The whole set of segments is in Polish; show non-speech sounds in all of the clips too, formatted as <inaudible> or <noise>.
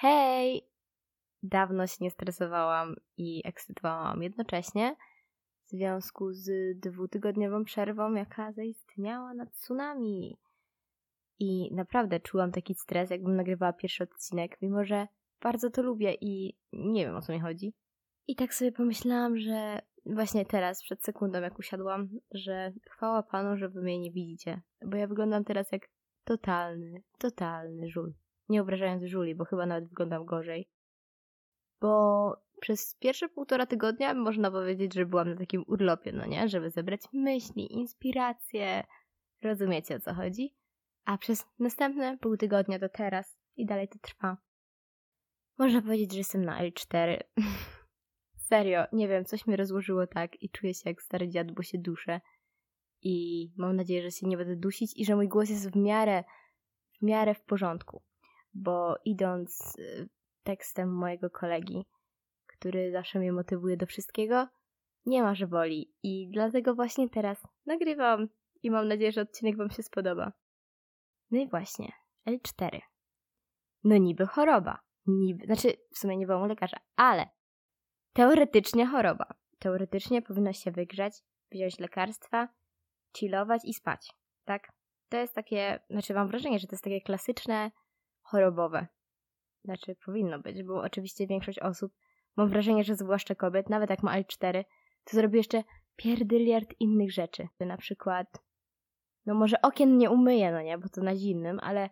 Hej! Dawno się nie stresowałam i ekscytowałam jednocześnie w związku z dwutygodniową przerwą, jaka zaistniała na tsunami. I naprawdę czułam taki stres, jakbym nagrywała pierwszy odcinek, mimo że bardzo to lubię i nie wiem o co mi chodzi. I tak sobie pomyślałam, że właśnie teraz, przed sekundą, jak usiadłam, że chwała Panu, że wy mnie nie widzicie, bo ja wyglądam teraz jak totalny, totalny żul. Nie obrażając żuli, bo chyba nawet wyglądam gorzej. Bo przez pierwsze półtora tygodnia można powiedzieć, że byłam na takim urlopie, no nie? Żeby zebrać myśli, inspiracje. Rozumiecie o co chodzi? A przez następne pół tygodnia do teraz i dalej to trwa. Można powiedzieć, że jestem na L4. <laughs> Serio, nie wiem, coś mnie rozłożyło tak i czuję się jak stary dziad, bo się duszę. I mam nadzieję, że się nie będę dusić i że mój głos jest w miarę, w miarę w porządku. Bo idąc y, tekstem mojego kolegi, który zawsze mnie motywuje do wszystkiego, nie ma, że woli. I dlatego właśnie teraz nagrywam i mam nadzieję, że odcinek Wam się spodoba. No i właśnie, L4. No niby choroba. Niby, znaczy, w sumie nie byłam u lekarza, ale teoretycznie choroba. Teoretycznie powinno się wygrzać, wziąć lekarstwa, chillować i spać. Tak? To jest takie, znaczy mam wrażenie, że to jest takie klasyczne chorobowe. Znaczy powinno być, bo oczywiście większość osób, mam wrażenie, że zwłaszcza kobiet, nawet jak ma L4, to zrobi jeszcze pierdyliard innych rzeczy. Na przykład, no może okien nie umyje, no nie, bo to na zimnym, ale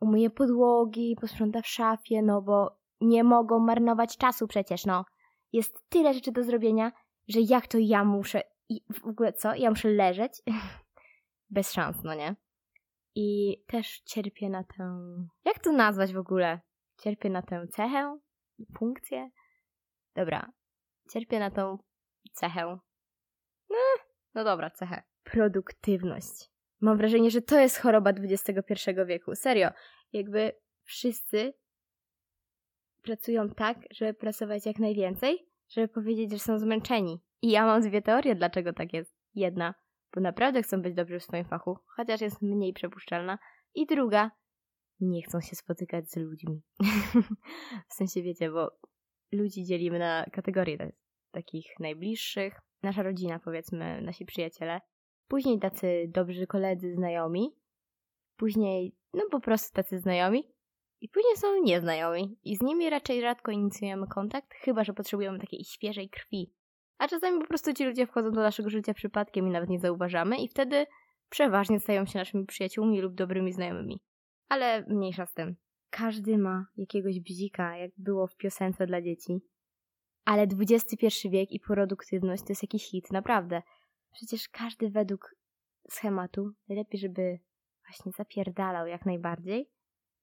umyje podłogi, posprząta w szafie, no bo nie mogą marnować czasu przecież, no. Jest tyle rzeczy do zrobienia, że jak to ja muszę, i w ogóle co, ja muszę leżeć? <laughs> Bez szans, no nie? I też cierpię na tę, jak to nazwać w ogóle? Cierpię na tę cechę, funkcję? Dobra, cierpię na tą cechę. No, no dobra, cechę. Produktywność. Mam wrażenie, że to jest choroba XXI wieku. Serio. Jakby wszyscy pracują tak, żeby pracować jak najwięcej, żeby powiedzieć, że są zmęczeni. I ja mam dwie teorie, dlaczego tak jest. Jedna, bo naprawdę chcą być dobrzy w swoim fachu, chociaż jest mniej przepuszczalna. I druga, nie chcą się spotykać z ludźmi. <laughs> w sensie wiecie, bo ludzi dzielimy na kategorie takich najbliższych, nasza rodzina, powiedzmy, nasi przyjaciele, później tacy dobrzy koledzy, znajomi, później, no po prostu tacy znajomi, i później są nieznajomi. I z nimi raczej rzadko inicjujemy kontakt, chyba że potrzebujemy takiej świeżej krwi. A czasami po prostu ci ludzie wchodzą do naszego życia przypadkiem i nawet nie zauważamy, i wtedy przeważnie stają się naszymi przyjaciółmi lub dobrymi znajomymi. Ale mniejsza z tym. Każdy ma jakiegoś bzika, jak było w piosence dla dzieci. Ale XXI wiek i produktywność to jest jakiś hit, naprawdę. Przecież każdy według schematu najlepiej, żeby właśnie zapierdalał jak najbardziej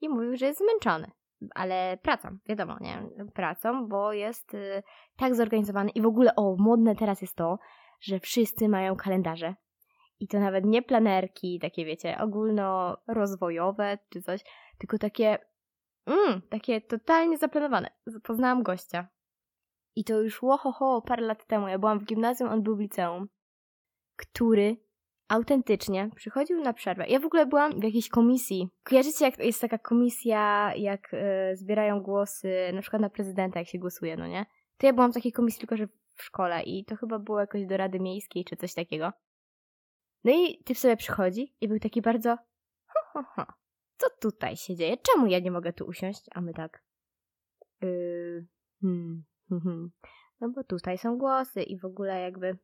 i mówił, że jest zmęczony. Ale pracą, wiadomo, nie? Pracą, bo jest y, tak zorganizowany i w ogóle, o, modne teraz jest to, że wszyscy mają kalendarze. I to nawet nie planerki, takie wiecie, ogólnorozwojowe czy coś, tylko takie, mm, takie totalnie zaplanowane. Poznałam gościa. I to już łohoho parę lat temu. Ja byłam w gimnazjum, on był w liceum. Który autentycznie przychodził na przerwę. Ja w ogóle byłam w jakiejś komisji. Kojarzycie, jak jest taka komisja, jak y, zbierają głosy, na przykład na prezydenta, jak się głosuje, no nie? To ja byłam w takiej komisji, tylko że w szkole i to chyba było jakoś do Rady Miejskiej czy coś takiego. No i typ sobie przychodzi i był taki bardzo ho, ho, ho. Co tutaj się dzieje? Czemu ja nie mogę tu usiąść? A my tak yy, hmm, hmm, hmm. No bo tutaj są głosy i w ogóle jakby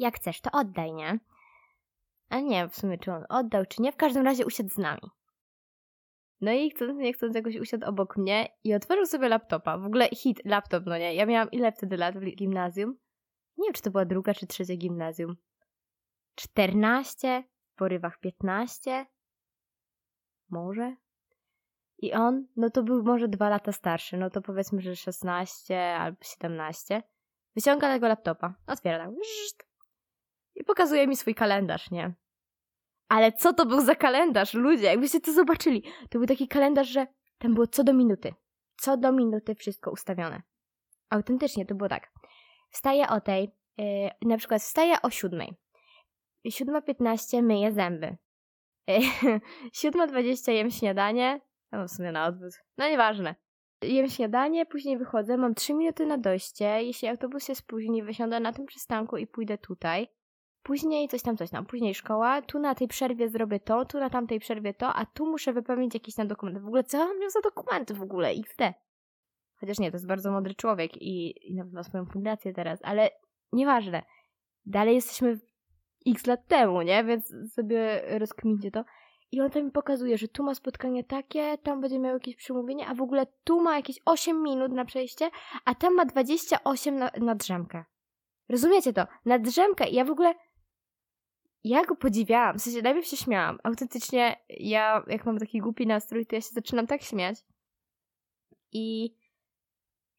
jak chcesz, to oddaj, nie? A nie, w sumie czy on oddał, czy nie, w każdym razie usiadł z nami. No i chcąc, nie chcąc, jakoś usiadł obok mnie i otworzył sobie laptopa. W ogóle hit, laptop, no nie? Ja miałam ile wtedy lat w gimnazjum? Nie wiem, czy to była druga, czy trzecia gimnazjum. 14, w porywach 15, może. I on, no to był może dwa lata starszy, no to powiedzmy, że 16 albo 17. Wyciąga tego laptopa, otwiera tak, i pokazuje mi swój kalendarz, nie? Ale co to był za kalendarz, ludzie? Jakbyście to zobaczyli. To był taki kalendarz, że tam było co do minuty. Co do minuty wszystko ustawione. Autentycznie to było tak. Wstaję o tej, yy, na przykład wstaję o siódmej. 7.15 myję zęby. <laughs> 7.20 jem śniadanie, No w sumie na odwrót. No nieważne. Jem śniadanie, później wychodzę, mam 3 minuty na dojście. Jeśli autobus się spóźni, wysiądę na tym przystanku i pójdę tutaj. Później coś tam, coś tam. Później szkoła. Tu na tej przerwie zrobię to, tu na tamtej przerwie to, a tu muszę wypełnić jakiś tam dokument. W ogóle co mam miał za dokumenty w ogóle? XD. Chociaż nie, to jest bardzo mądry człowiek i, i nawet ma swoją fundację teraz, ale nieważne. Dalej jesteśmy x lat temu, nie? Więc sobie rozkmincie to. I on tam mi pokazuje, że tu ma spotkanie takie, tam będzie miał jakieś przemówienie, a w ogóle tu ma jakieś 8 minut na przejście, a tam ma 28 na, na drzemkę. Rozumiecie to? Na drzemkę. I ja w ogóle... Ja go podziwiałam. W sensie najpierw się śmiałam. Autentycznie ja, jak mam taki głupi nastrój, to ja się zaczynam tak śmiać. I...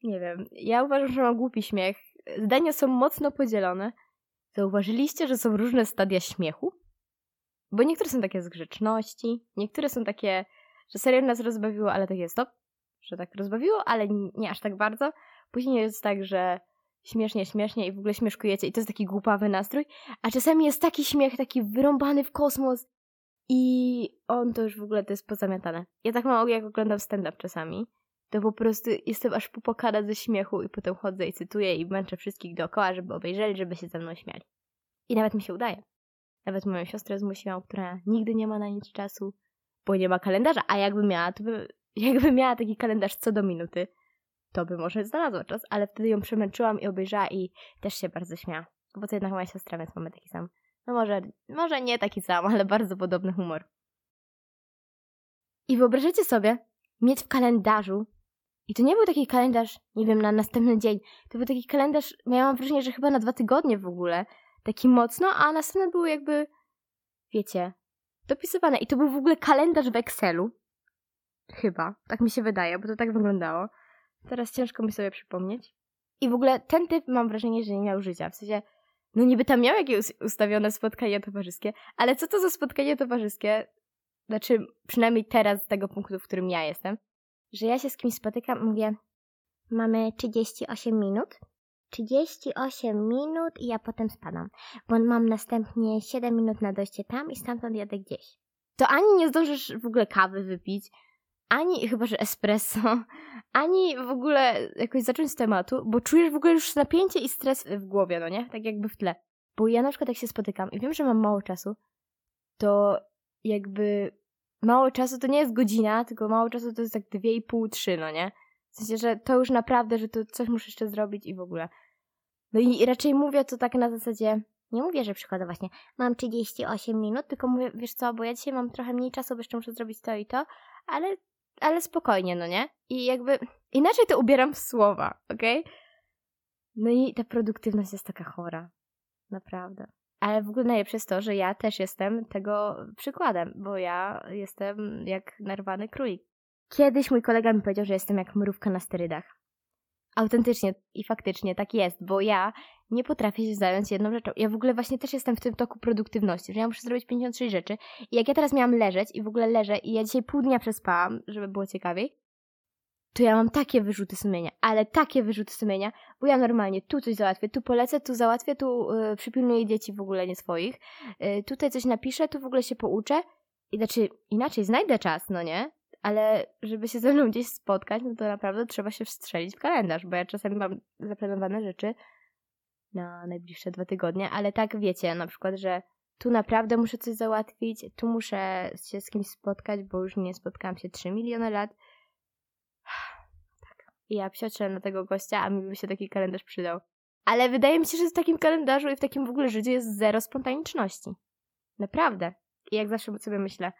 Nie wiem. Ja uważam, że mam głupi śmiech. Zdania są mocno podzielone. Zauważyliście, że są różne stadia śmiechu? Bo niektóre są takie z grzeczności, niektóre są takie, że serio nas rozbawiło, ale takie stop, że tak rozbawiło, ale nie aż tak bardzo. Później jest tak, że śmiesznie, śmiesznie i w ogóle śmieszkujecie i to jest taki głupawy nastrój, a czasami jest taki śmiech, taki wyrąbany w kosmos i on to już w ogóle to jest pozamiatane. Ja tak mam, jak oglądam stand-up czasami, to po prostu jestem aż popokana ze śmiechu i potem chodzę i cytuję i męczę wszystkich dookoła, żeby obejrzeli, żeby się ze mną śmiali. I nawet mi się udaje. Nawet moją siostrę zmusiłam, która nigdy nie ma na nic czasu, bo nie ma kalendarza, a jakby miała, to by, <laughs> jakby miała taki kalendarz co do minuty, to by może znalazła czas, ale wtedy ją przemęczyłam i obejrzała i też się bardzo śmiała. Bo to jednak moja siostra, więc mamy taki sam, no może, może nie taki sam, <laughs> ale bardzo podobny humor. I wyobraźcie sobie, mieć w kalendarzu i to nie był taki kalendarz, nie wiem, na następny dzień. To był taki kalendarz, miałam wrażenie, że chyba na dwa tygodnie w ogóle. Taki mocno, a następne były jakby, wiecie, dopisywane. I to był w ogóle kalendarz w Excelu. Chyba, tak mi się wydaje, bo to tak wyglądało. Teraz ciężko mi sobie przypomnieć. I w ogóle ten typ mam wrażenie, że nie miał życia. W sensie, no niby tam miał jakieś ustawione spotkanie towarzyskie, ale co to za spotkanie towarzyskie? Znaczy, przynajmniej teraz z tego punktu, w którym ja jestem że ja się z kimś spotykam, mówię, mamy 38 minut. 38 minut i ja potem spadam, bo mam następnie 7 minut na dojście tam i stamtąd jadę gdzieś. To ani nie zdążysz w ogóle kawy wypić, ani chyba, że espresso, <laughs> ani w ogóle jakoś zacząć z tematu, bo czujesz w ogóle już napięcie i stres w głowie, no nie? Tak jakby w tle. Bo ja na przykład jak się spotykam i wiem, że mam mało czasu, to jakby mało czasu to nie jest godzina, tylko mało czasu to jest tak dwie i pół, trzy, no nie? W sensie, że to już naprawdę, że to coś muszę jeszcze zrobić i w ogóle. No i raczej mówię to tak na zasadzie, nie mówię, że przykładowo właśnie mam 38 minut, tylko mówię, wiesz co, bo ja dzisiaj mam trochę mniej czasu, bo jeszcze muszę zrobić to i to, ale, ale spokojnie, no nie? I jakby inaczej to ubieram w słowa, okej? Okay? No i ta produktywność jest taka chora. Naprawdę. Ale w ogóle najlepsze jest to, że ja też jestem tego przykładem, bo ja jestem jak narwany królik. Kiedyś mój kolega mi powiedział, że jestem jak mrówka na sterydach. Autentycznie i faktycznie tak jest, bo ja nie potrafię się zająć jedną rzeczą. Ja w ogóle właśnie też jestem w tym toku produktywności, że ja muszę zrobić 56 rzeczy i jak ja teraz miałam leżeć i w ogóle leżę i ja dzisiaj pół dnia przespałam, żeby było ciekawiej, to ja mam takie wyrzuty sumienia, ale takie wyrzuty sumienia, bo ja normalnie tu coś załatwię, tu polecę, tu załatwię, tu yy, przypilnuję dzieci w ogóle nie swoich, yy, tutaj coś napiszę, tu w ogóle się pouczę. I znaczy, inaczej znajdę czas, no nie? Ale żeby się ze mną gdzieś spotkać, no to naprawdę trzeba się wstrzelić w kalendarz, bo ja czasami mam zaplanowane rzeczy na najbliższe dwa tygodnie, ale tak wiecie, na przykład, że tu naprawdę muszę coś załatwić, tu muszę się z kimś spotkać, bo już nie spotkałam się 3 miliony lat, tak. I ja psioczę na tego gościa, a mi by się taki kalendarz przydał. Ale wydaje mi się, że w takim kalendarzu i w takim w ogóle życiu jest zero spontaniczności. Naprawdę. I jak zawsze sobie myślę,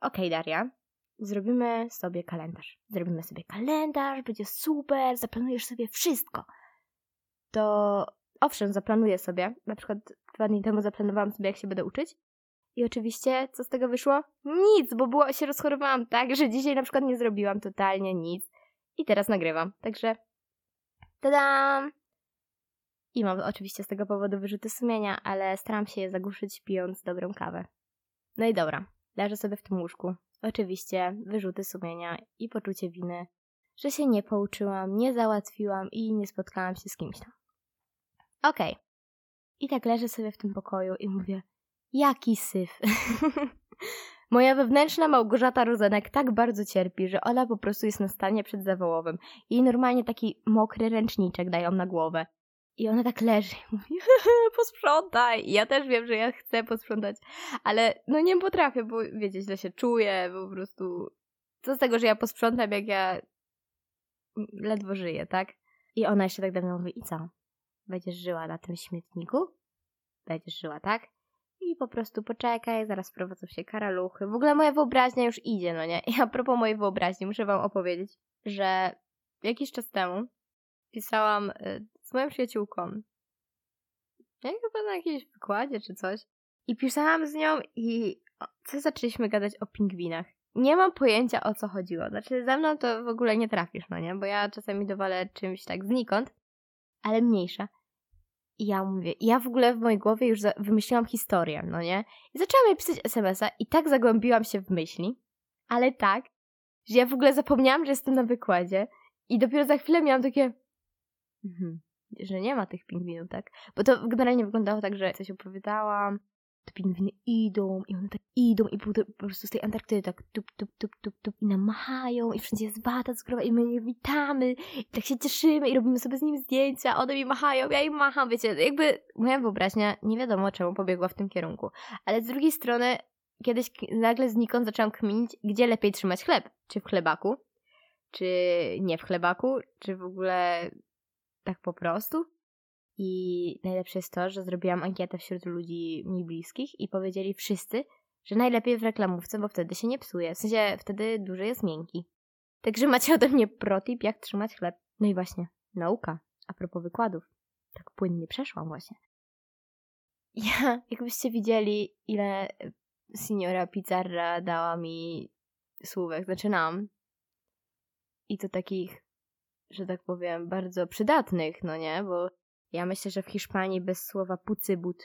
okej okay, Daria, zrobimy sobie kalendarz. Zrobimy sobie kalendarz, będzie super, zaplanujesz sobie wszystko. To owszem, zaplanuję sobie. Na przykład dwa dni temu zaplanowałam sobie, jak się będę uczyć. I oczywiście, co z tego wyszło? Nic, bo było, się rozchorowałam tak, że dzisiaj na przykład nie zrobiłam totalnie nic. I teraz nagrywam. Także tada! I mam oczywiście z tego powodu wyrzuty sumienia, ale staram się je zagłuszyć pijąc dobrą kawę. No i dobra, leżę sobie w tym łóżku. Oczywiście wyrzuty sumienia i poczucie winy, że się nie pouczyłam, nie załatwiłam i nie spotkałam się z kimś tam. Okej. Okay. I tak leżę sobie w tym pokoju i mówię, Jaki syf. <laughs> Moja wewnętrzna Małgorzata Rozenek tak bardzo cierpi, że ona po prostu jest na stanie przedzawołowym. Jej normalnie taki mokry ręczniczek dają na głowę. I ona tak leży i mówi, posprzątaj. I ja też wiem, że ja chcę posprzątać, ale no nie potrafię, bo wiecie, źle się czuję, po prostu... Co z tego, że ja posprzątam, jak ja ledwo żyję, tak? I ona jeszcze tak do mnie mówi, i co? Będziesz żyła na tym śmietniku? Będziesz żyła, tak? I po prostu poczekaj, zaraz wprowadzą się karaluchy. W ogóle moja wyobraźnia już idzie, no nie? I a propos mojej wyobraźni, muszę wam opowiedzieć, że jakiś czas temu pisałam y, z moją przyjaciółką. Ja chyba na jakiejś wykładzie czy coś. I pisałam z nią i co zaczęliśmy gadać o pingwinach. Nie mam pojęcia o co chodziło. Znaczy ze mną to w ogóle nie trafisz, no nie? Bo ja czasami dowalę czymś tak znikąd, ale mniejsza. I ja mówię, ja w ogóle w mojej głowie już wymyśliłam historię, no nie? I zaczęłam jej pisać SMS-a i tak zagłębiłam się w myśli, ale tak, że ja w ogóle zapomniałam, że jestem na wykładzie i dopiero za chwilę miałam takie mhm, że nie ma tych pingwinów, tak? Bo to generalnie wyglądało tak, że coś opowiadałam, te pingwiny idą i one tak idą i po, prostu z tej Antarktydy tak tup, tup, tup, tup, tup i nam machają i wszędzie jest wata cukrowa i my je witamy i tak się cieszymy i robimy sobie z nimi zdjęcia, one mi machają, ja im macham, wiecie, jakby moja wyobraźnia nie wiadomo czemu pobiegła w tym kierunku, ale z drugiej strony kiedyś nagle znikąd zaczęłam kminić, gdzie lepiej trzymać chleb, czy w chlebaku, czy nie w chlebaku, czy w ogóle tak po prostu. I najlepsze jest to, że zrobiłam ankietę wśród ludzi mi bliskich i powiedzieli wszyscy, że najlepiej w reklamówce, bo wtedy się nie psuje. W sensie wtedy duży jest miękki. Także macie ode mnie protip, jak trzymać chleb. No i właśnie, nauka. A propos wykładów. Tak płynnie przeszłam właśnie. <laughs> Ja, jakbyście widzieli, ile signora Pizzarra dała mi słówek, zaczynam. I to takich, że tak powiem, bardzo przydatnych, no nie? Bo ja myślę, że w Hiszpanii bez słowa pucybut,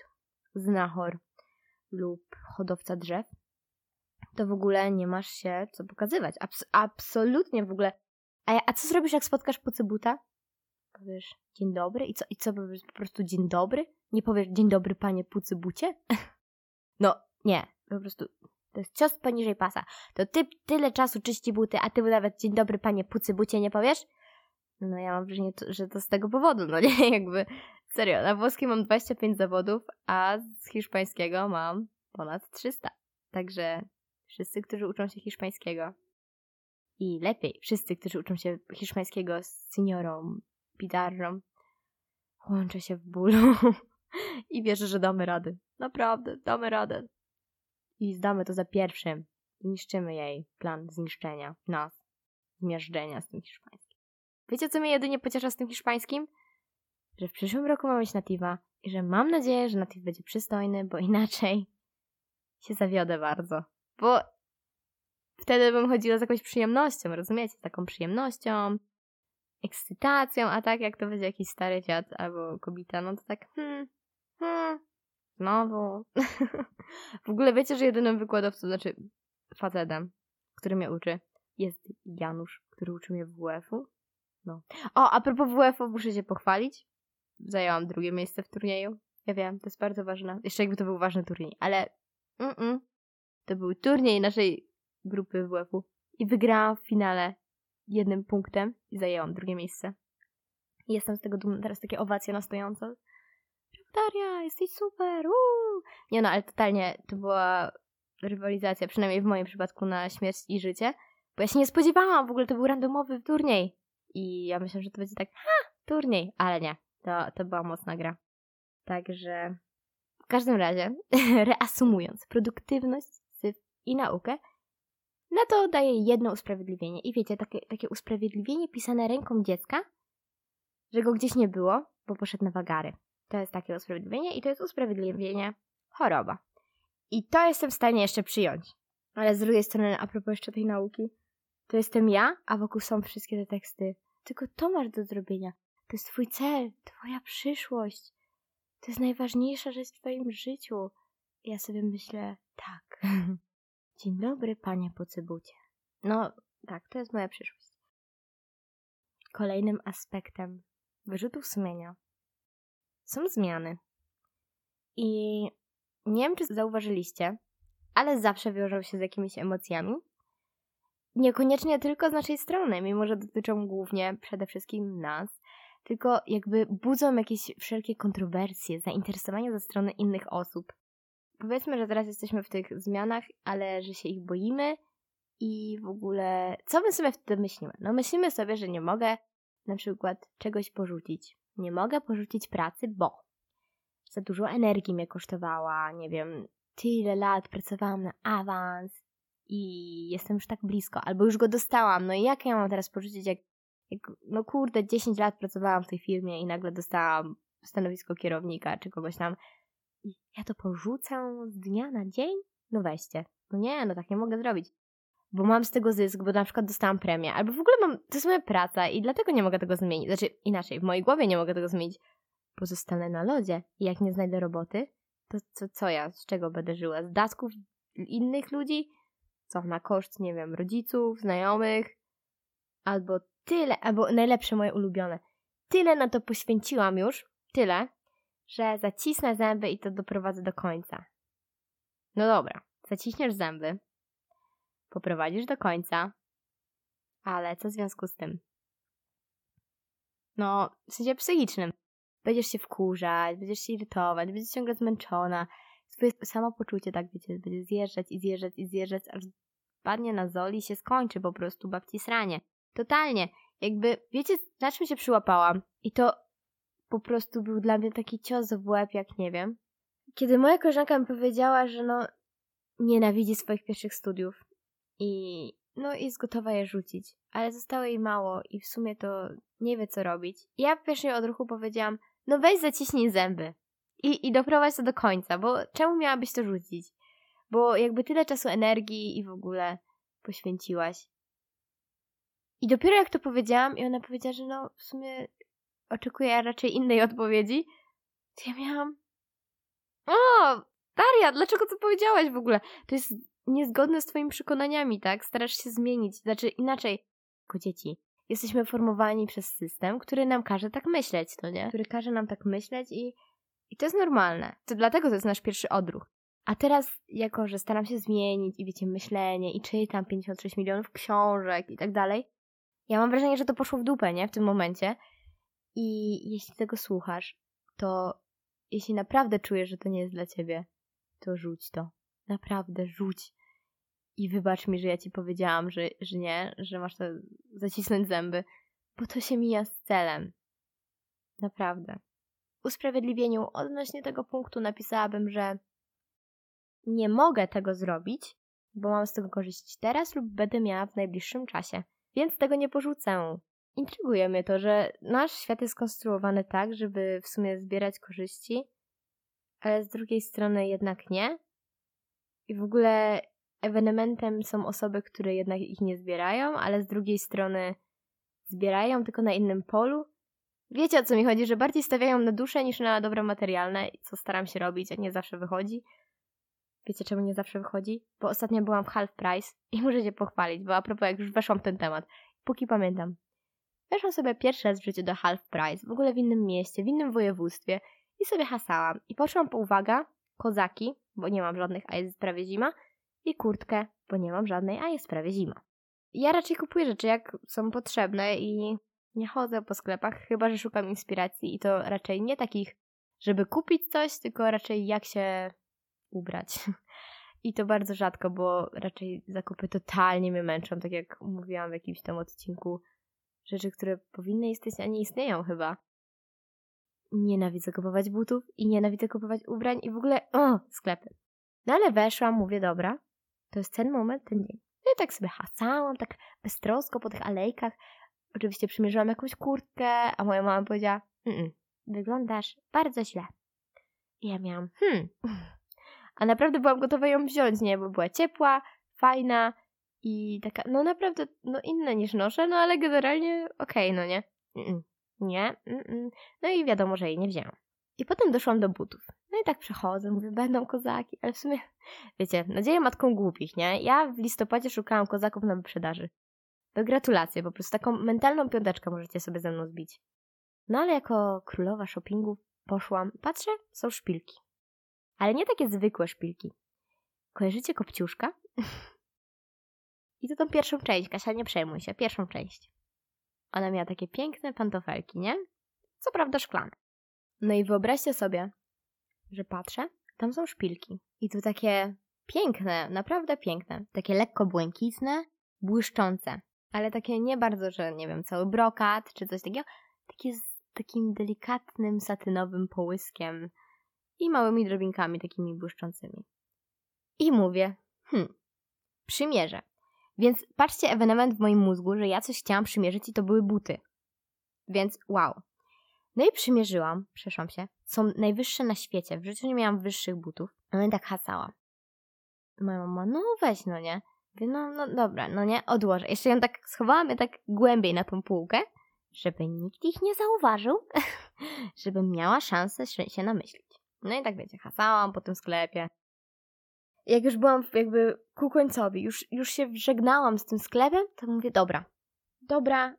znachor lub hodowca drzew, to w ogóle nie masz się co pokazywać. Abs absolutnie w ogóle. A, a co zrobisz, jak spotkasz pucybuta? Powiesz dzień dobry i co, i co powiesz po prostu dzień dobry? Nie powiesz dzień dobry panie pucybucie? <laughs> no, nie, po prostu to jest cios poniżej pasa. To ty tyle czasu czyści buty, a ty nawet dzień dobry panie pucybucie nie powiesz? No ja mam wrażenie, że to z tego powodu, no nie? <laughs> Jakby serio, na włoskim mam 25 zawodów, a z hiszpańskiego mam ponad 300. Także wszyscy, którzy uczą się hiszpańskiego i lepiej, wszyscy, którzy uczą się hiszpańskiego z seniorą, pidarrą, łączę się w bólu <laughs> i wierzę, że damy radę. Naprawdę, damy radę. I zdamy to za pierwszym. Zniszczymy jej plan zniszczenia nas, zmiażdżenia z tym hiszpańskim. Wiecie, co mnie jedynie pociesza z tym hiszpańskim? Że w przyszłym roku mam mieć nativa i że mam nadzieję, że nativ będzie przystojny, bo inaczej <laughs> się zawiodę bardzo. Bo wtedy bym chodziła z jakąś przyjemnością, rozumiecie? Z taką przyjemnością, ekscytacją, a tak jak to będzie jakiś stary dziad albo kobieta, no to tak hmm, hmm, znowu. <laughs> w ogóle wiecie, że jedynym wykładowcą, znaczy facetem, który mnie uczy, jest Janusz, który uczy mnie WF-u. No. O, a propos WF-u muszę się pochwalić. Zajęłam drugie miejsce w turnieju. Ja wiem, to jest bardzo ważne. Jeszcze jakby to był ważny turniej, ale mm -mm. to był turniej naszej grupy WF-u i wygrałam w finale jednym punktem i zajęłam drugie miejsce. I jestem z tego dumna. Teraz takie owacje na stojąco. Daria, jesteś super! Uuu! Nie no, ale totalnie to była rywalizacja, przynajmniej w moim przypadku na śmierć i życie. Bo ja się nie spodziewałam, w ogóle to był randomowy turniej. I ja myślę, że to będzie tak, ha, turniej, ale nie. To, to była mocna gra. Także w każdym razie, <laughs> reasumując, produktywność, i naukę, na to daje jedno usprawiedliwienie. I wiecie, takie, takie usprawiedliwienie pisane ręką dziecka, że go gdzieś nie było, bo poszedł na wagary. To jest takie usprawiedliwienie i to jest usprawiedliwienie choroba. I to jestem w stanie jeszcze przyjąć. Ale z drugiej strony, a propos jeszcze tej nauki, to jestem ja, a wokół są wszystkie te teksty. Tylko to masz do zrobienia. To jest twój cel, twoja przyszłość. To jest najważniejsza rzecz w twoim życiu. Ja sobie myślę, tak. <laughs> Dzień dobry, panie pocybucie. No, tak, to jest moja przyszłość. Kolejnym aspektem wyrzutów sumienia są zmiany. I nie wiem, czy zauważyliście, ale zawsze wiążą się z jakimiś emocjami. Niekoniecznie tylko z naszej strony, mimo że dotyczą głównie przede wszystkim nas, tylko jakby budzą jakieś wszelkie kontrowersje, zainteresowania ze strony innych osób. Powiedzmy, że teraz jesteśmy w tych zmianach, ale że się ich boimy i w ogóle, co my sobie wtedy myślimy? No myślimy sobie, że nie mogę na przykład czegoś porzucić. Nie mogę porzucić pracy, bo za dużo energii mnie kosztowała, nie wiem, tyle lat pracowałam na awans i jestem już tak blisko, albo już go dostałam, no i jak ja mam teraz porzucić, jak, jak no kurde, 10 lat pracowałam w tej firmie i nagle dostałam stanowisko kierownika czy kogoś tam i ja to porzucam z dnia na dzień? No weźcie. No nie, no tak nie mogę zrobić. Bo mam z tego zysk, bo na przykład dostałam premię, albo w ogóle mam, to jest moja praca i dlatego nie mogę tego zmienić. Znaczy, inaczej, w mojej głowie nie mogę tego zmienić. Pozostanę na lodzie i jak nie znajdę roboty, to co, co ja, z czego będę żyła? Z datków innych ludzi? Co, na koszt, nie wiem, rodziców, znajomych? Albo tyle, albo najlepsze moje ulubione. Tyle na to poświęciłam już, tyle, że zacisnę zęby i to doprowadzę do końca. No dobra, zaciśniesz zęby, poprowadzisz do końca, ale co w związku z tym? No, w sensie psychicznym. Będziesz się wkurzać, będziesz się irytować, będziesz ciągle zmęczona. Twoje samopoczucie, tak wiecie, będzie zjeżdżać i zjeżdżać i zjeżdżać, aż padnie na zoli i się skończy po prostu babci sranie. Totalnie. Jakby, wiecie, na czym się przyłapałam? I to po prostu był dla mnie taki cios w łeb, jak nie wiem. Kiedy moja koleżanka mi powiedziała, że no nienawidzi swoich pierwszych studiów i no jest gotowa je rzucić, ale zostało jej mało i w sumie to nie wie co robić. Ja w pierwszej odruchu powiedziałam, no weź zaciśnij zęby i, i doprowadź to do końca, bo czemu miałabyś to rzucić? Bo jakby tyle czasu, energii i w ogóle poświęciłaś. I dopiero jak to powiedziałam i ona powiedziała, że no w sumie oczekuję raczej innej odpowiedzi, to ja miałam o, Daria, dlaczego to powiedziałaś w ogóle? To jest niezgodne z twoimi przekonaniami, tak? Starasz się zmienić, znaczy inaczej, jako dzieci. Jesteśmy formowani przez system, który nam każe tak myśleć, to nie? Który każe nam tak myśleć i, i to jest normalne. To dlatego to jest nasz pierwszy odruch. A teraz, jako że staram się zmienić i wiecie, myślenie i czytam 56 milionów książek i tak dalej, ja mam wrażenie, że to poszło w dupę, nie? W tym momencie. I jeśli tego słuchasz, to jeśli naprawdę czujesz, że to nie jest dla ciebie, to rzuć to. Naprawdę rzuć. I wybacz mi, że ja ci powiedziałam, że, że nie, że masz to zacisnąć zęby, bo to się mija z celem. Naprawdę. Usprawiedliwieniu odnośnie tego punktu napisałabym, że nie mogę tego zrobić, bo mam z tego korzyść teraz lub będę miała w najbliższym czasie, więc tego nie porzucę. Intryguje mnie to, że nasz świat jest skonstruowany tak, żeby w sumie zbierać korzyści, ale z drugiej strony jednak nie. I w ogóle ewenementem są osoby, które jednak ich nie zbierają, ale z drugiej strony zbierają tylko na innym polu. Wiecie o co mi chodzi, że bardziej stawiają na duszę niż na dobra materialne, co staram się robić, a nie zawsze wychodzi. Wiecie czemu nie zawsze wychodzi? Bo ostatnio byłam w Half Price i muszę się pochwalić, bo a propos jak już weszłam w ten temat, póki pamiętam. Weszłam sobie pierwszy raz w życiu do Half Price, w ogóle w innym mieście, w innym województwie i sobie hasałam. I poszłam po uwaga, kozaki, bo nie mam żadnych, a jest prawie zima, i kurtkę, bo nie mam żadnej, a jest prawie zima. Ja raczej kupuję rzeczy, jak są potrzebne i nie chodzę po sklepach, chyba że szukam inspiracji i to raczej nie takich, żeby kupić coś, tylko raczej jak się ubrać. <laughs> I to bardzo rzadko, bo raczej zakupy totalnie mnie męczą, tak jak mówiłam w jakimś tam odcinku. Rzeczy, które powinny istnieć, a nie istnieją chyba. Nienawidzę kupować butów i nienawidzę kupować ubrań i w ogóle o, sklepy. No ale weszłam, mówię, dobra, to jest ten moment, ten dzień. No i tak sobie hasałam, tak beztrosko po tych alejkach. Oczywiście przymierzyłam jakąś kurtkę, a moja mama powiedziała, mm, wyglądasz bardzo źle. I ja miałam, hmm. <laughs> A naprawdę byłam gotowa ją wziąć, nie? Bo była ciepła, fajna i taka, no naprawdę, no inna niż noszę, no ale generalnie okej, okay, no nie? Mm, nie, no i wiadomo, że jej nie wzięłam. I potem doszłam do butów. No i tak przechodzę, mówię, będą kozaki, ale w sumie, wiecie, nadzieję matką głupich, nie? Ja w listopadzie szukałam kozaków na wyprzedaży. To gratulacje, po prostu taką mentalną piąteczkę możecie sobie ze mną zbić. No ale jako królowa shoppingu poszłam, patrzę, są szpilki. Ale nie takie zwykłe szpilki. Kojarzycie Kopciuszka? <laughs> I to tą pierwszą część, Kasia, nie przejmuj się, pierwszą część. Ona miała takie piękne pantofelki, nie? Co prawda szklane. No i wyobraźcie sobie, że patrzę, tam są szpilki. I to takie piękne, naprawdę piękne. Takie lekko błękitne, błyszczące. Ale takie nie bardzo, że nie wiem, cały brokat czy coś takiego. Takie z takim delikatnym, satynowym połyskiem i małymi drobinkami takimi błyszczącymi. I mówię, hmm, przymierzę. Więc patrzcie ewenement w moim mózgu, że ja coś chciałam przymierzyć i to były buty. Więc wow. No i przymierzyłam, przeszłam się. Są najwyższe na świecie. W życiu nie miałam wyższych butów. No i tak hasała. Moja mama, no weź, no nie. No, no dobra, no nie, odłożę. Jeszcze ją tak schowałam je tak głębiej na tą półkę, żeby nikt ich nie zauważył, <laughs> żebym miała szansę się namyślić. No i tak wiecie, hasałam po tym sklepie. Jak już byłam jakby ku końcowi, już, już się żegnałam z tym sklepem, to mówię, dobra, dobra,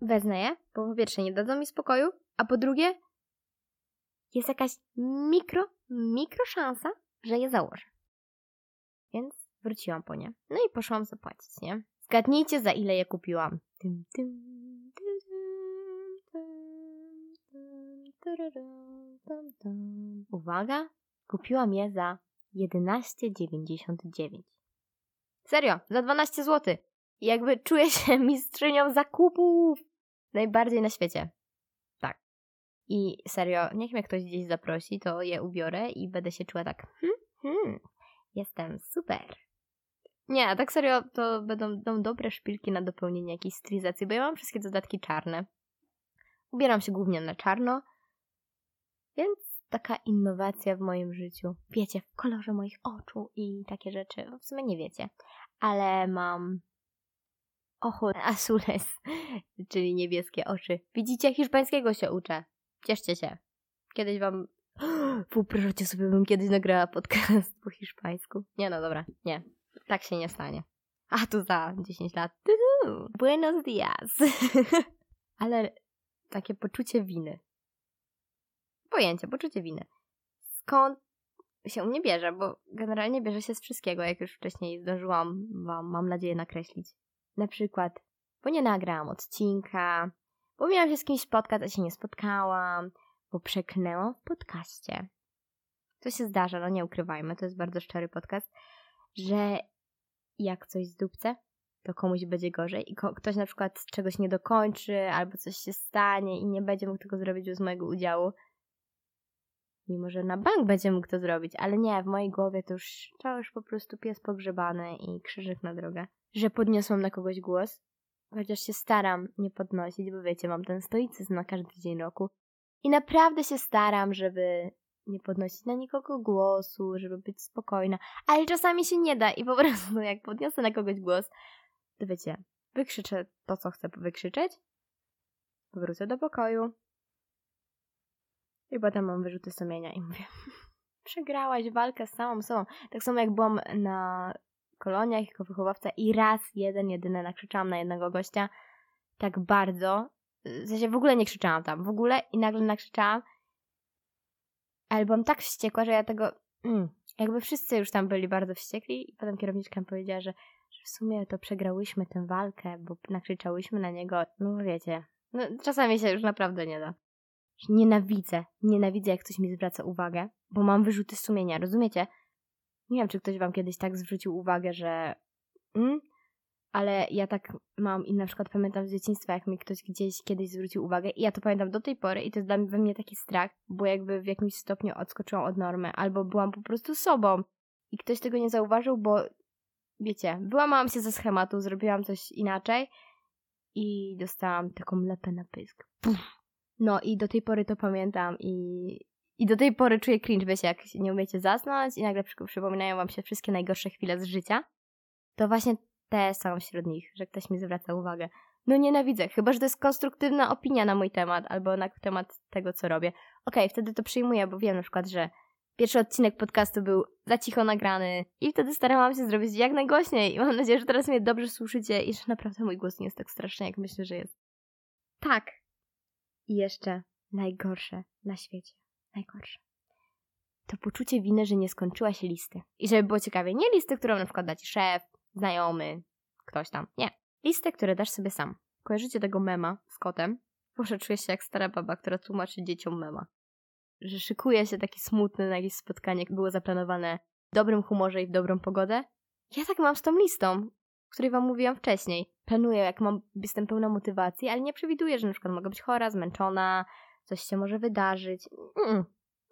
wezmę je, bo po pierwsze nie dadzą mi spokoju, a po drugie jest jakaś mikro, mikro szansa, że je założę. Więc wróciłam po nie. No i poszłam zapłacić, nie? Zgadnijcie, za ile je kupiłam. Uwaga, kupiłam je za 11,99. Serio, za 12 zł. Jakby czuję się <laughs> mistrzynią zakupów. Najbardziej na świecie. Tak. I serio, niech mnie ktoś gdzieś zaprosi, to je ubiorę i będę się czuła tak, hmm, hmm, jestem super. Nie, tak serio, to będą, będą dobre szpilki na dopełnienie jakiejś stylizacji, bo ja mam wszystkie dodatki czarne. Ubieram się głównie na czarno, więc taka innowacja w moim życiu. Wiecie, w kolorze moich oczu i takie rzeczy. W sumie nie wiecie, ale mam ocho <laughs> azules, czyli niebieskie oczy. Widzicie, hiszpańskiego się uczę. Cieszcie się. Kiedyś wam... <gasps> Wyobraźcie sobie, bym kiedyś nagrała podcast po hiszpańsku. Nie no, dobra, nie. Tak się nie stanie. A tu za 10 lat. Buenos dias. <laughs> Ale takie poczucie winy pojęcia, poczucie winy. Skąd się u mnie bierze, bo generalnie bierze się z wszystkiego, jak już wcześniej zdążyłam wam, mam nadzieję, nakreślić. Na przykład, bo nie nagrałam odcinka, bo miałam się z kimś spotkać, a się nie spotkałam, bo przeklnęłam w podcaście. To się zdarza, no nie ukrywajmy, to jest bardzo szczery podcast, że jak coś zdupcę, to komuś będzie gorzej i ktoś na przykład czegoś nie dokończy albo coś się stanie i nie będzie mógł tego zrobić bez mojego udziału, Mimo, że na bank będzie mógł to zrobić, ale nie, w mojej głowie to już, to już po prostu pies pogrzebany i krzyżyk na drogę. Że podniosłam na kogoś głos, chociaż się staram nie podnosić, bo wiecie, mam ten stoicyzm na każdy dzień roku. I naprawdę się staram, żeby nie podnosić na nikogo głosu, żeby być spokojna, ale czasami się nie da i po <laughs> prostu jak podniosę na kogoś głos, to wiecie, wykrzyczę to, co chcę wykrzyczeć, wrócę do pokoju, i potem mam wyrzuty sumienia i mówię, <laughs> przegrałaś walkę z samą sobą. Tak samo jak byłam na koloniach jako wychowawca i raz, jeden, jedyny nakrzyczałam na jednego gościa tak bardzo, w sensie w ogóle nie krzyczałam tam, w ogóle i nagle nakrzyczałam, ale byłam tak wściekła, że ja tego, mm, jakby wszyscy już tam byli bardzo wściekli i potem kierowniczka mi powiedziała, że, że w sumie to przegrałyśmy tę walkę, bo nakrzyczałyśmy na niego, no wiecie, no czasami się już naprawdę nie da. Nienawidzę, nienawidzę jak ktoś mi zwraca uwagę, bo mam wyrzuty sumienia, rozumiecie? Nie wiem, czy ktoś wam kiedyś tak zwrócił uwagę, że mm, ale ja tak mam i na przykład pamiętam z dzieciństwa, jak mi ktoś gdzieś kiedyś zwrócił uwagę i ja to pamiętam do tej pory i to jest dla mnie, we mnie taki strach, bo jakby w jakimś stopniu odskoczyłam od normy, albo byłam po prostu sobą i ktoś tego nie zauważył, bo wiecie, wyłamałam się ze schematu, zrobiłam coś inaczej i dostałam taką lepę na pysk. Puf no i do tej pory to pamiętam i, i do tej pory czuję cringe, wiecie, jak nie umiecie zasnąć i nagle przy, przypominają wam się wszystkie najgorsze chwile z życia. To właśnie te są wśród nich, że ktoś mi zwraca uwagę. No nienawidzę, chyba że to jest konstruktywna opinia na mój temat albo na temat tego, co robię. Okej, okay, wtedy to przyjmuję, bo wiem na przykład, że pierwszy odcinek podcastu był za cicho nagrany i wtedy starałam się zrobić jak najgłośniej i mam nadzieję, że teraz mnie dobrze słyszycie i że naprawdę mój głos nie jest tak straszny, jak myślę, że jest. Tak, i jeszcze najgorsze na świecie. Najgorsze. to poczucie winy, że nie skończyła się listy. I żeby było ciekawie, nie listy, którą na przykład da ci szef, znajomy, ktoś tam. Nie. Listy, które dasz sobie sam. Kojarzycie tego mema z kotem? Boże, czuję się jak stara baba, która tłumaczy dzieciom mema. Że szykuje się taki smutny na jakieś spotkanie, było zaplanowane w dobrym humorze i w dobrą pogodę. Ja tak mam z tą listą, o której wam mówiłam wcześniej. Planuję, jak mam, jestem pełna motywacji, ale nie przewiduję, że na przykład mogę być chora, zmęczona, coś się może wydarzyć. Mm.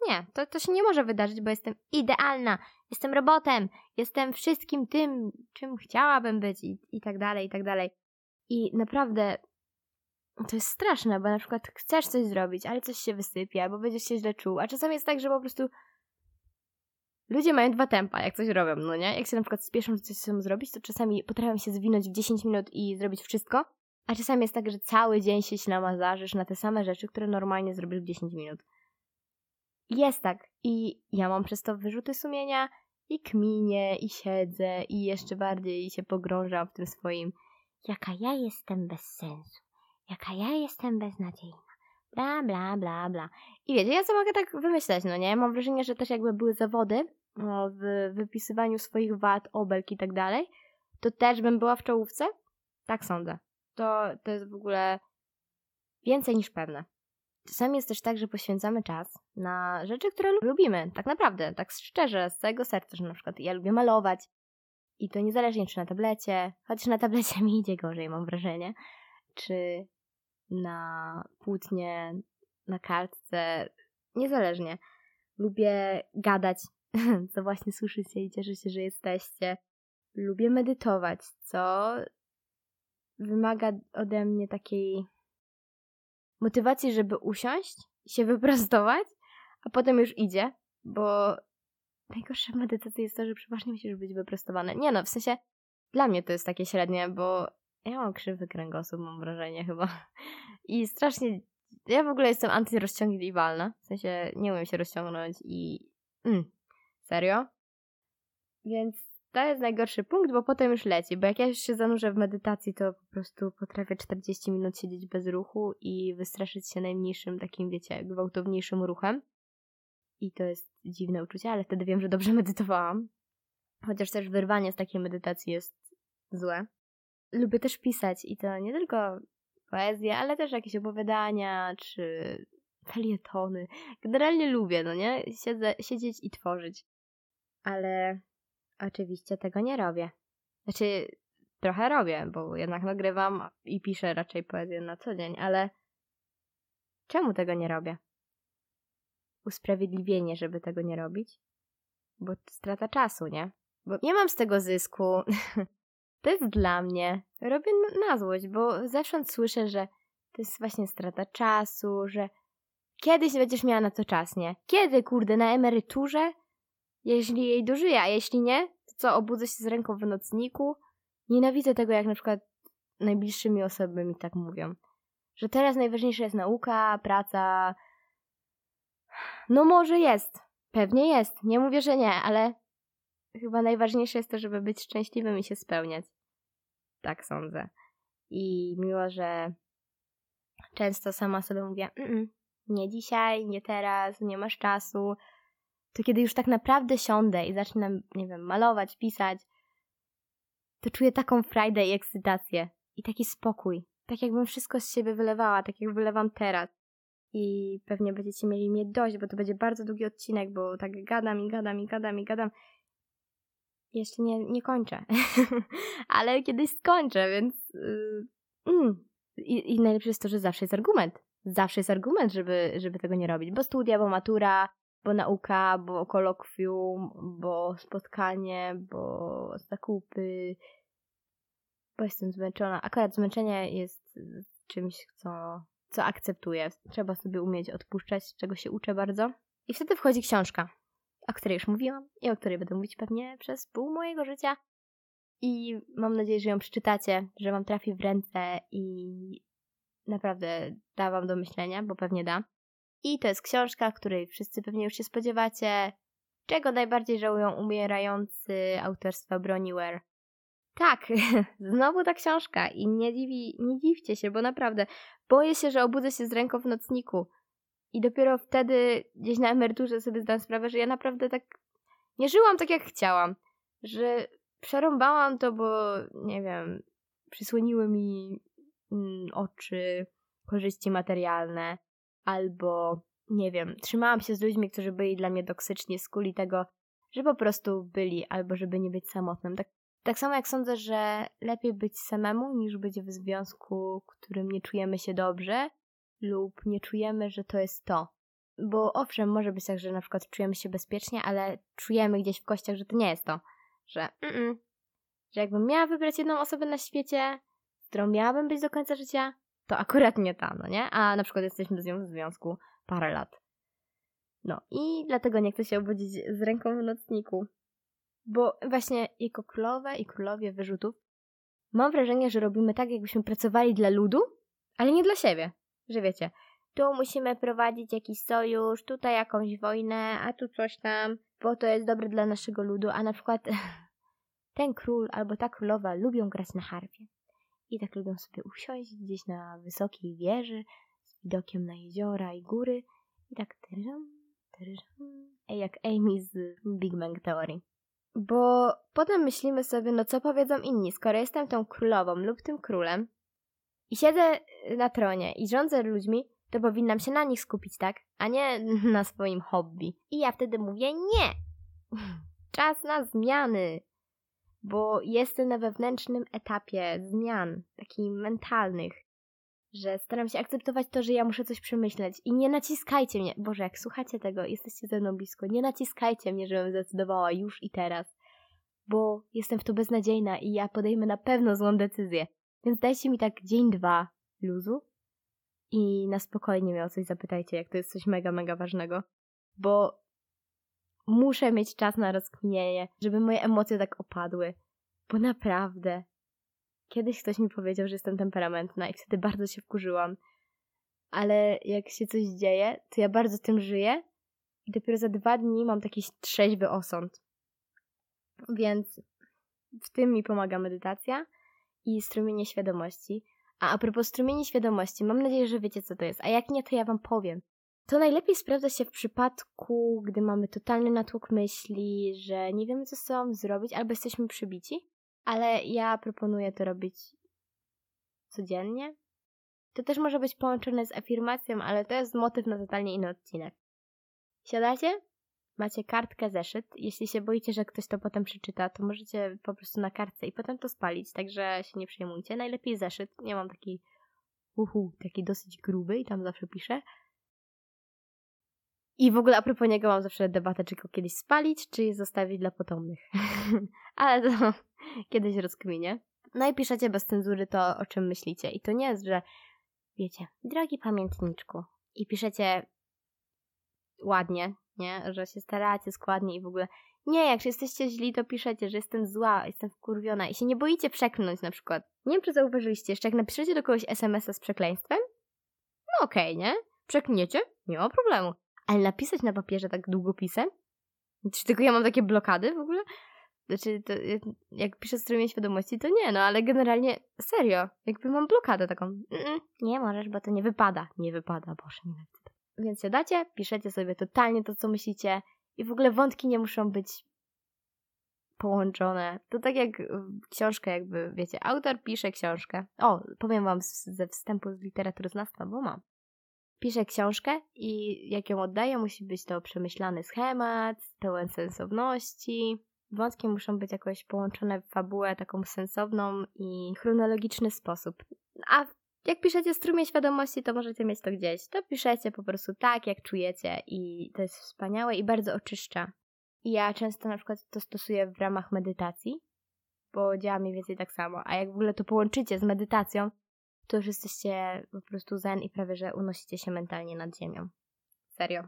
Nie, to, to się nie może wydarzyć, bo jestem idealna, jestem robotem, jestem wszystkim tym, czym chciałabym być i, i tak dalej, i tak dalej. I naprawdę to jest straszne, bo na przykład chcesz coś zrobić, ale coś się wysypie, albo będziesz się źle czuł, a czasami jest tak, że po prostu ludzie mają dwa tempa, jak coś robią, no nie? Jak się na przykład spieszą, że coś chcą zrobić, to czasami potrafią się zwinąć w 10 minut i zrobić wszystko, a czasami jest tak, że cały dzień się ślamazarzysz na te same rzeczy, które normalnie zrobisz w 10 minut. Jest tak. I ja mam przez to wyrzuty sumienia i kminię, i siedzę, i jeszcze bardziej się pogrążam w tym swoim jaka ja jestem bez sensu, jaka ja jestem beznadziejna, bla, bla, bla, bla. I wiecie, ja co mogę tak wymyśleć, no nie? Mam wrażenie, że też jakby były zawody no, w wypisywaniu swoich wad, obelg i tak dalej, to też bym była w czołówce? Tak sądzę. To, to jest w ogóle więcej niż pewne. Czasami jest też tak, że poświęcamy czas na rzeczy, które lubimy, tak naprawdę, tak szczerze, z całego serca, że na przykład ja lubię malować i to niezależnie czy na tablecie, chociaż na tablecie <laughs> mi idzie gorzej, mam wrażenie, czy na płótnie, na kartce, niezależnie. Lubię gadać, <laughs> co właśnie słyszycie i cieszę się, że jesteście. Lubię medytować, co wymaga ode mnie takiej motywacji, żeby usiąść, się <laughs> wyprostować, a potem już idzie, bo najgorsze w medytacji jest to, że przeważnie musisz być wyprostowany. Nie no, w sensie dla mnie to jest takie średnie, bo ja mam krzywy kręgosłup, mam wrażenie chyba. <laughs> I strasznie, ja w ogóle jestem antyrozciągliwalna, w sensie nie umiem się rozciągnąć i mm, serio. Więc to jest najgorszy punkt, bo potem już leci, bo jak ja już się zanurzę w medytacji, to po prostu potrafię 40 minut siedzieć bez ruchu i wystraszyć się najmniejszym takim, wiecie, gwałtowniejszym ruchem. I to jest dziwne uczucie, ale wtedy wiem, że dobrze <laughs> medytowałam. Chociaż też wyrwanie z takiej medytacji jest złe. Lubię też pisać i to nie tylko poezję, ale też jakieś opowiadania czy felietony. Generalnie lubię, no nie? Siedzę, siedzieć i tworzyć. Ale Oczywiście tego nie robię. Znaczy, trochę robię, bo jednak nagrywam i piszę raczej poezję na co dzień, ale czemu tego nie robię? Usprawiedliwienie, żeby tego nie robić? Bo strata czasu, nie? Bo nie mam z tego zysku. <laughs> to jest dla mnie. Robię na złość, bo zewsząd słyszę, że to jest właśnie strata czasu, że kiedyś będziesz miała na to czas, nie? Kiedy, kurde, na emeryturze? Jeśli jej dożyję, a jeśli nie, to co, obudzę się z ręką w nocniku? Nienawidzę tego, jak na przykład najbliższymi osobami mi tak mówią. Że teraz najważniejsza jest nauka, praca. No może jest. Pewnie jest. Nie mówię, że nie, ale chyba najważniejsze jest to, żeby być szczęśliwym i się spełniać. Tak sądzę. I miło, że często sama sobie mówię, nie dzisiaj, nie teraz, nie masz czasu, to kiedy już tak naprawdę siądę i zacznę, nie wiem, malować, pisać, to czuję taką frajdę i ekscytację i taki spokój. Tak jakbym wszystko z siebie wylewała, tak jak wylewam teraz. I pewnie będziecie mieli mnie dość, bo to będzie bardzo długi odcinek, bo tak gadam i gadam i gadam i gadam. Jeszcze nie, nie kończę. <laughs> Ale kiedyś skończę, więc... Yy, mm. I, I najlepsze jest to, że zawsze jest argument. Zawsze jest argument, żeby, żeby tego nie robić. Bo studia, bo matura, bo nauka, bo kolokwium, bo spotkanie, bo zakupy, bo jestem zmęczona. Akurat zmęczenie jest czymś, co, co akceptuję. Trzeba sobie umieć odpuszczać, czego się uczę bardzo. I wtedy wchodzi książka, o której już mówiłam i o której będę mówić pewnie przez pół mojego życia. I mam nadzieję, że ją przeczytacie, że wam trafi w ręce i naprawdę da wam do myślenia, bo pewnie da. I to jest książka, której wszyscy pewnie już się spodziewacie. Czego najbardziej żałują umierający autorstwa Broniware? Tak, <laughs> znowu ta książka i nie, dziwi, nie dziwcie się, bo naprawdę boję się, że obudzę się z ręką w nocniku I dopiero wtedy, gdzieś na emeryturze, sobie zdałam sprawę, że ja naprawdę tak nie żyłam tak, jak chciałam. Że przerąbałam to, bo nie wiem, przysłoniły mi mm, oczy korzyści materialne, albo nie wiem, trzymałam się z ludźmi, którzy byli dla mnie toksyczni z kuli tego, że po prostu byli, albo żeby nie być samotnym. Tak, tak samo jak sądzę, że lepiej być samemu, niż być w związku, którym nie czujemy się dobrze, lub nie czujemy, że to jest to. Bo owszem, może być tak, że na przykład czujemy się bezpiecznie, ale czujemy gdzieś w kościach, że to nie jest to. Że, mm -mm, że jakbym miała wybrać jedną osobę na świecie, którą miałabym być do końca życia, to akurat nie ta, no nie? A na przykład jesteśmy z nią w związku parę lat. No i dlatego nie chcę się obudzić z ręką w nocniku. Bo właśnie jako królowe i królowie wyrzutów mam wrażenie, że robimy tak, jakbyśmy pracowali dla ludu, ale nie dla siebie. Że wiecie, tu musimy prowadzić jakiś sojusz, tutaj jakąś wojnę, a tu coś tam, bo to jest dobre dla naszego ludu, a na przykład <laughs> ten król albo ta królowa lubią grać na harfie. I tak lubią sobie usiąść gdzieś na wysokiej wieży z widokiem na jeziora i góry i tak tyrżam, tyrżam, jak Amy z Big Bang Theory. Bo potem myślimy sobie, no co powiedzą inni, skoro jestem tą królową lub tym królem i siedzę na tronie i rządzę ludźmi, to powinnam się na nich skupić, tak? A nie na swoim hobby. I ja wtedy mówię nie! <laughs> Czas na zmiany! Bo jestem na wewnętrznym etapie zmian, takich mentalnych, że staram się akceptować to, że ja muszę coś przemyśleć i nie naciskajcie mnie. Boże, jak słuchacie tego, jesteście ze mną blisko, nie naciskajcie mnie, żebym zdecydowała już i teraz, bo jestem w to beznadziejna i ja podejmę na pewno złą decyzję. Więc dajcie mi tak dzień, dwa luzu i na spokojnie mnie o coś zapytajcie, jak to jest coś mega, mega ważnego. Bo muszę mieć czas na rozkminienie, żeby moje emocje tak opadły. Bo naprawdę, kiedyś ktoś mi powiedział, że jestem temperamentna i wtedy bardzo się wkurzyłam. Ale jak się coś dzieje, to ja bardzo tym żyję i dopiero za dwa dni mam taki trzeźwy osąd. Więc w tym mi pomaga medytacja i strumienie świadomości. A a propos strumieni świadomości, mam nadzieję, że wiecie co to jest, a jak nie, to ja wam powiem. To najlepiej sprawdza się w przypadku, gdy mamy totalny natłok myśli, że nie wiemy co z sobą zrobić, albo jesteśmy przybici, ale ja proponuję to robić codziennie. To też może być połączone z afirmacją, ale to jest motyw na totalnie inny odcinek. Siadacie, macie kartkę, zeszyt. Jeśli się boicie, że ktoś to potem przeczyta, to możecie po prostu na kartce i potem to spalić, także się nie przejmujcie. Najlepiej zeszyt. Nie mam taki uhu, taki dosyć gruby i tam zawsze piszę. I w ogóle a propos niego mam zawsze debatę, czy go kiedyś spalić, czy zostawić dla potomnych. <laughs> Ale to kiedyś rozkminię. No i piszecie bez cenzury to, o czym myślicie. I to nie jest, że wiecie, drogi pamiętniczku. I piszecie ładnie, nie? Że się staracie składnie i w ogóle. Nie, jak jesteście źli, to piszecie, że jestem zła, jestem wkurwiona i się nie boicie przeklnąć na przykład. Nie wiem, czy zauważyliście, jeszcze jak napiszecie do kogoś SMS-a z przekleństwem, no okej, okay, nie? Przekniecie? Nie ma problemu. Ale napisać na papierze tak długopisem? Czy tylko ja mam takie blokady w ogóle? Znaczy, to, jak piszę strumień świadomości, to nie, no ale generalnie serio, jakby mam blokadę taką. Mm nie możesz, bo to nie wypada. Nie wypada, boże, nie wiem. Więc siadacie, piszecie sobie totalnie to, co myślicie i w ogóle wątki nie muszą być połączone. To tak jak książkę jakby, wiecie, autor pisze książkę. O, powiem wam ze wstępu z literaturoznawstwa, bo mam. Pisze książkę i jak ją oddaje, musi być to przemyślany schemat, pełen sensowności. Wątki muszą być jakoś połączone w fabułę taką sensowną i chronologiczny sposób. A jak piszecie strumień świadomości, to możecie mieć to gdzieś. To piszecie po prostu tak, jak czujecie i to jest wspaniałe i bardzo oczyszcza. I ja często na przykład to stosuję w ramach medytacji, bo działa mniej więcej tak samo. A jak w ogóle to połączycie z medytacją, to już jesteście po prostu zen i prawie, że unosicie się mentalnie nad ziemią. Serio.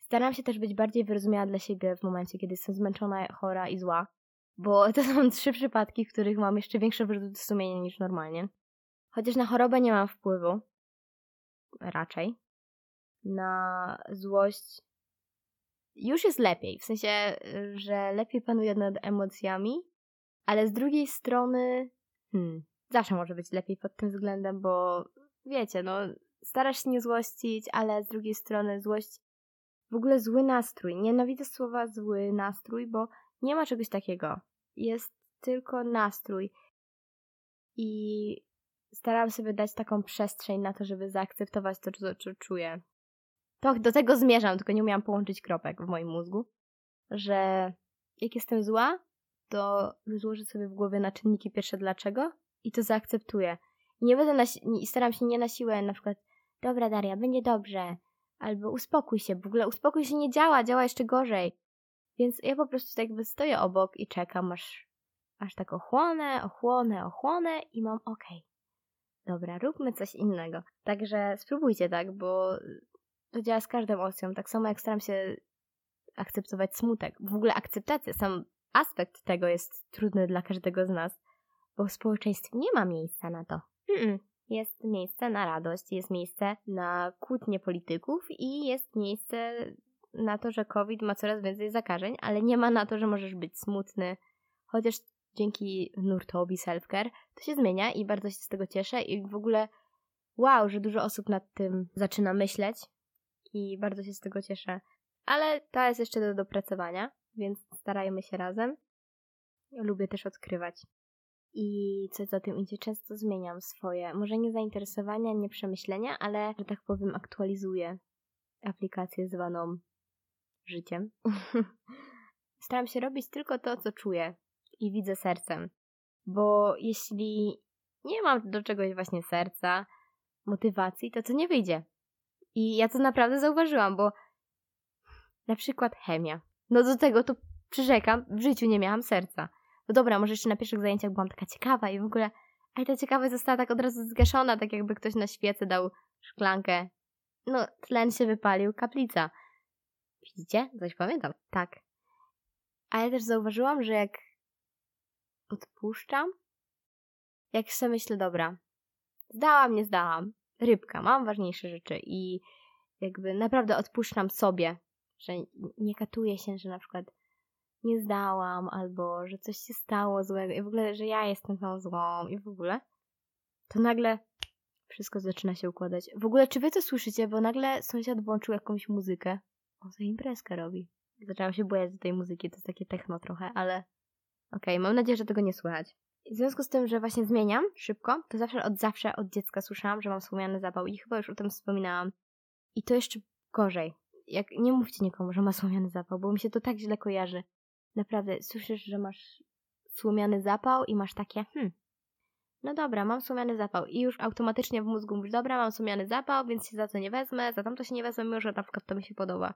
Staram się też być bardziej wyrozumiała dla siebie w momencie, kiedy jestem zmęczona, chora i zła, bo <laughs> to są trzy przypadki, w których mam jeszcze większe wyrzuty sumienia niż normalnie. Chociaż na chorobę nie mam wpływu. Raczej. Na złość już jest lepiej. W sensie, że lepiej panuję nad emocjami, ale z drugiej strony, hmm, zawsze może być lepiej pod tym względem, bo wiecie, no, starasz się nie złościć, ale z drugiej strony złość, w ogóle zły nastrój. Nienawidzę słowa zły nastrój, bo nie ma czegoś takiego. Jest tylko nastrój. I staram sobie dać taką przestrzeń na to, żeby zaakceptować to, co, co czuję. To do tego zmierzam, tylko nie umiałam połączyć kropek w moim mózgu, że jak jestem zła, to rozłożę sobie w głowie na czynniki pierwsze dlaczego i to zaakceptuję. I nie będę i staram się nie na siłę na przykład dobra Daria, będzie dobrze, albo uspokój się, w ogóle uspokój się nie działa, działa jeszcze gorzej. Więc ja po prostu tak jakby stoję obok i czekam, aż, aż tak ochłonę, ochłonę, ochłonę i mam okej. Okay. Dobra, róbmy coś innego. Także spróbujcie tak, bo to działa z każdą emocją. Tak samo jak staram się akceptować smutek. W ogóle akceptacja, sam aspekt tego jest trudny dla każdego z nas, bo w społeczeństwie nie ma miejsca na to. Mm-mm. Jest miejsce na radość, jest miejsce na kłótnie polityków i jest miejsce na to, że COVID ma coraz więcej zakażeń, ale nie ma na to, że możesz być smutny. Chociaż dzięki nurtowi selfcare to się zmienia i bardzo się z tego cieszę i w ogóle wow, że dużo osób nad tym zaczyna myśleć i bardzo się z tego cieszę. Ale to jest jeszcze do dopracowania, więc starajmy się razem. Lubię też odkrywać. I co za tym idzie, często zmieniam swoje, może nie zainteresowania, nie przemyślenia, ale, że tak powiem, aktualizuję aplikację zwaną życiem. <laughs> Staram się robić tylko to, co czuję i widzę sercem. Bo jeśli nie mam do czegoś właśnie serca, motywacji, to co nie wyjdzie. I ja to naprawdę zauważyłam, bo na przykład chemia. No do tego to przyrzekam, w życiu nie miałam serca. No dobra, może jeszcze na pierwszych zajęciach byłam taka ciekawa i w ogóle, a ta ciekawość została tak od razu zgaszona, tak jakby ktoś na świecę dał szklankę. No, tlen się wypalił, kaplica. Widzicie? Coś pamiętam. Tak. A ja też zauważyłam, że jak odpuszczam, jak sobie myślę, dobra, zdałam, nie zdałam, rybka, mam ważniejsze rzeczy i jakby naprawdę odpuszczam sobie, że nie katuję się, że na przykład nie zdałam, albo że coś się stało złego i w ogóle, że ja jestem tą złą i w ogóle, to nagle wszystko zaczyna się układać. W ogóle, czy wy to słyszycie? Bo nagle sąsiad włączył jakąś muzykę. O, to imprezkę robi. Zaczęłam się bojać do tej muzyki, to jest takie techno trochę, ale okej, okay, mam nadzieję, że tego nie słychać. W związku z tym, że właśnie zmieniam szybko, to zawsze od zawsze od dziecka słyszałam, że mam słomiany zapał i chyba już o tym wspominałam. I to jeszcze gorzej. Jak nie mówcie nikomu, że ma słomiany zapał, bo mi się to tak źle kojarzy. Naprawdę, słyszysz, że masz słomiany zapał i masz takie, hmm, no dobra, mam słomiany zapał i już automatycznie w mózgu mówisz, dobra, mam słomiany zapał, więc się za to nie wezmę, za tamto się nie wezmę, mimo że na przykład to mi się podoba.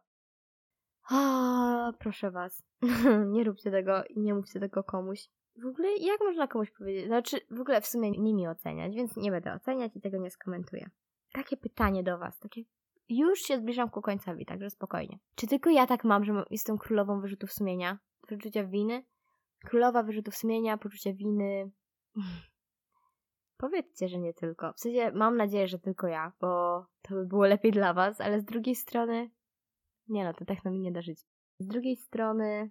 O, proszę was, <laughs> nie róbcie tego i nie mówcie tego komuś. W ogóle jak można komuś powiedzieć? Znaczy, w ogóle w sumie nie mi oceniać, więc nie będę oceniać i tego nie skomentuję. Takie pytanie do was, takie już się zbliżam ku końcowi, także spokojnie. Czy tylko ja tak mam, że jestem królową wyrzutów sumienia? Wyrzucia winy? Królowa wyrzutów sumienia, poczucia winy. <laughs> Powiedzcie, że nie tylko. W sensie mam nadzieję, że tylko ja, bo to by było lepiej dla was, ale z drugiej strony. Nie no, to techno mi nie da żyć. Z drugiej strony.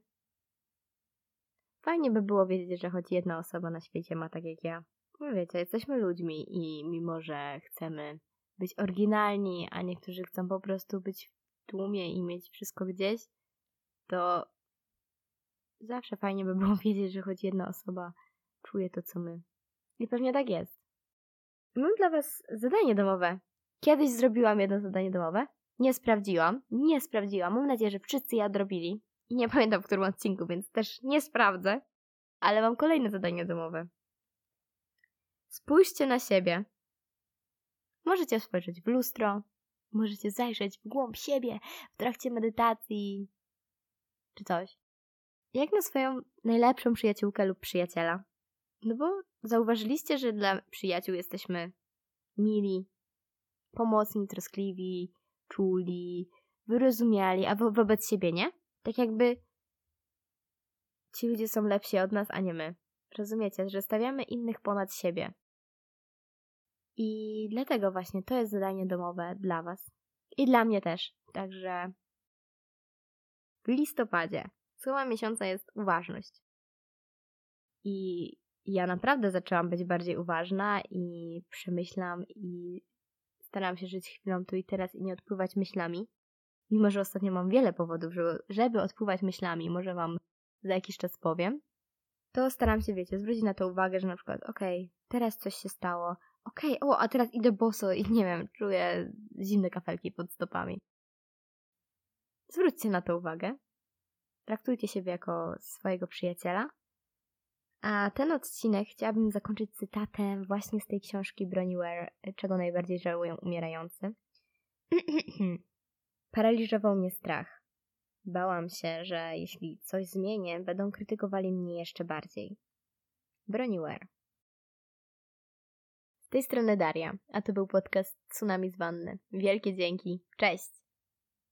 Fajnie by było wiedzieć, że choć jedna osoba na świecie ma tak jak ja. No wiecie, jesteśmy ludźmi i mimo, że chcemy być oryginalni, a niektórzy chcą po prostu być w tłumie i mieć wszystko gdzieś, to zawsze fajnie by było <laughs> wiedzieć, że choć jedna osoba czuje to, co my. I pewnie tak jest. Mam dla Was zadanie domowe. Kiedyś zrobiłam jedno zadanie domowe. Nie sprawdziłam. Nie sprawdziłam. Mam nadzieję, że wszyscy je odrobili. I nie pamiętam w którym odcinku, więc też nie sprawdzę. Ale mam kolejne zadanie domowe. Spójrzcie na siebie. Możecie spojrzeć w lustro. Możecie zajrzeć w głąb siebie w trakcie medytacji. Czy coś jak na swoją najlepszą przyjaciółkę lub przyjaciela. No bo zauważyliście, że dla przyjaciół jesteśmy mili, pomocni, troskliwi, czuli, wyrozumiali, a wo wobec siebie nie? Tak jakby ci ludzie są lepsi od nas, a nie my. Rozumiecie, że stawiamy innych ponad siebie. I dlatego właśnie to jest zadanie domowe dla Was. I dla mnie też. Także w listopadzie Słowa miesiąca jest uważność. I ja naprawdę zaczęłam być bardziej uważna i przemyślam i Staram się żyć chwilą tu i teraz i nie odpływać myślami. Mimo, że ostatnio mam wiele powodów, żeby, odpływać myślami, może Wam za jakiś czas powiem, to staram się, wiecie, zwrócić na to uwagę, że na przykład, okej, okay, teraz coś się stało, okej, okay, o, a teraz idę boso i nie wiem, czuję zimne kafelki pod stopami. Zwróćcie na to uwagę. Traktujcie siebie jako swojego przyjaciela. A ten odcinek chciałabym zakończyć cytatem właśnie z tej książki Broniware, czego najbardziej żałują umierający. <clears throat> Paraliżował mnie strach. Bałam się, że jeśli coś zmienię, będą krytykowali mnie jeszcze bardziej. Broniware. Z tej strony Daria, a to był podcast Tsunami z Wanny. Wielkie dzięki. Cześć!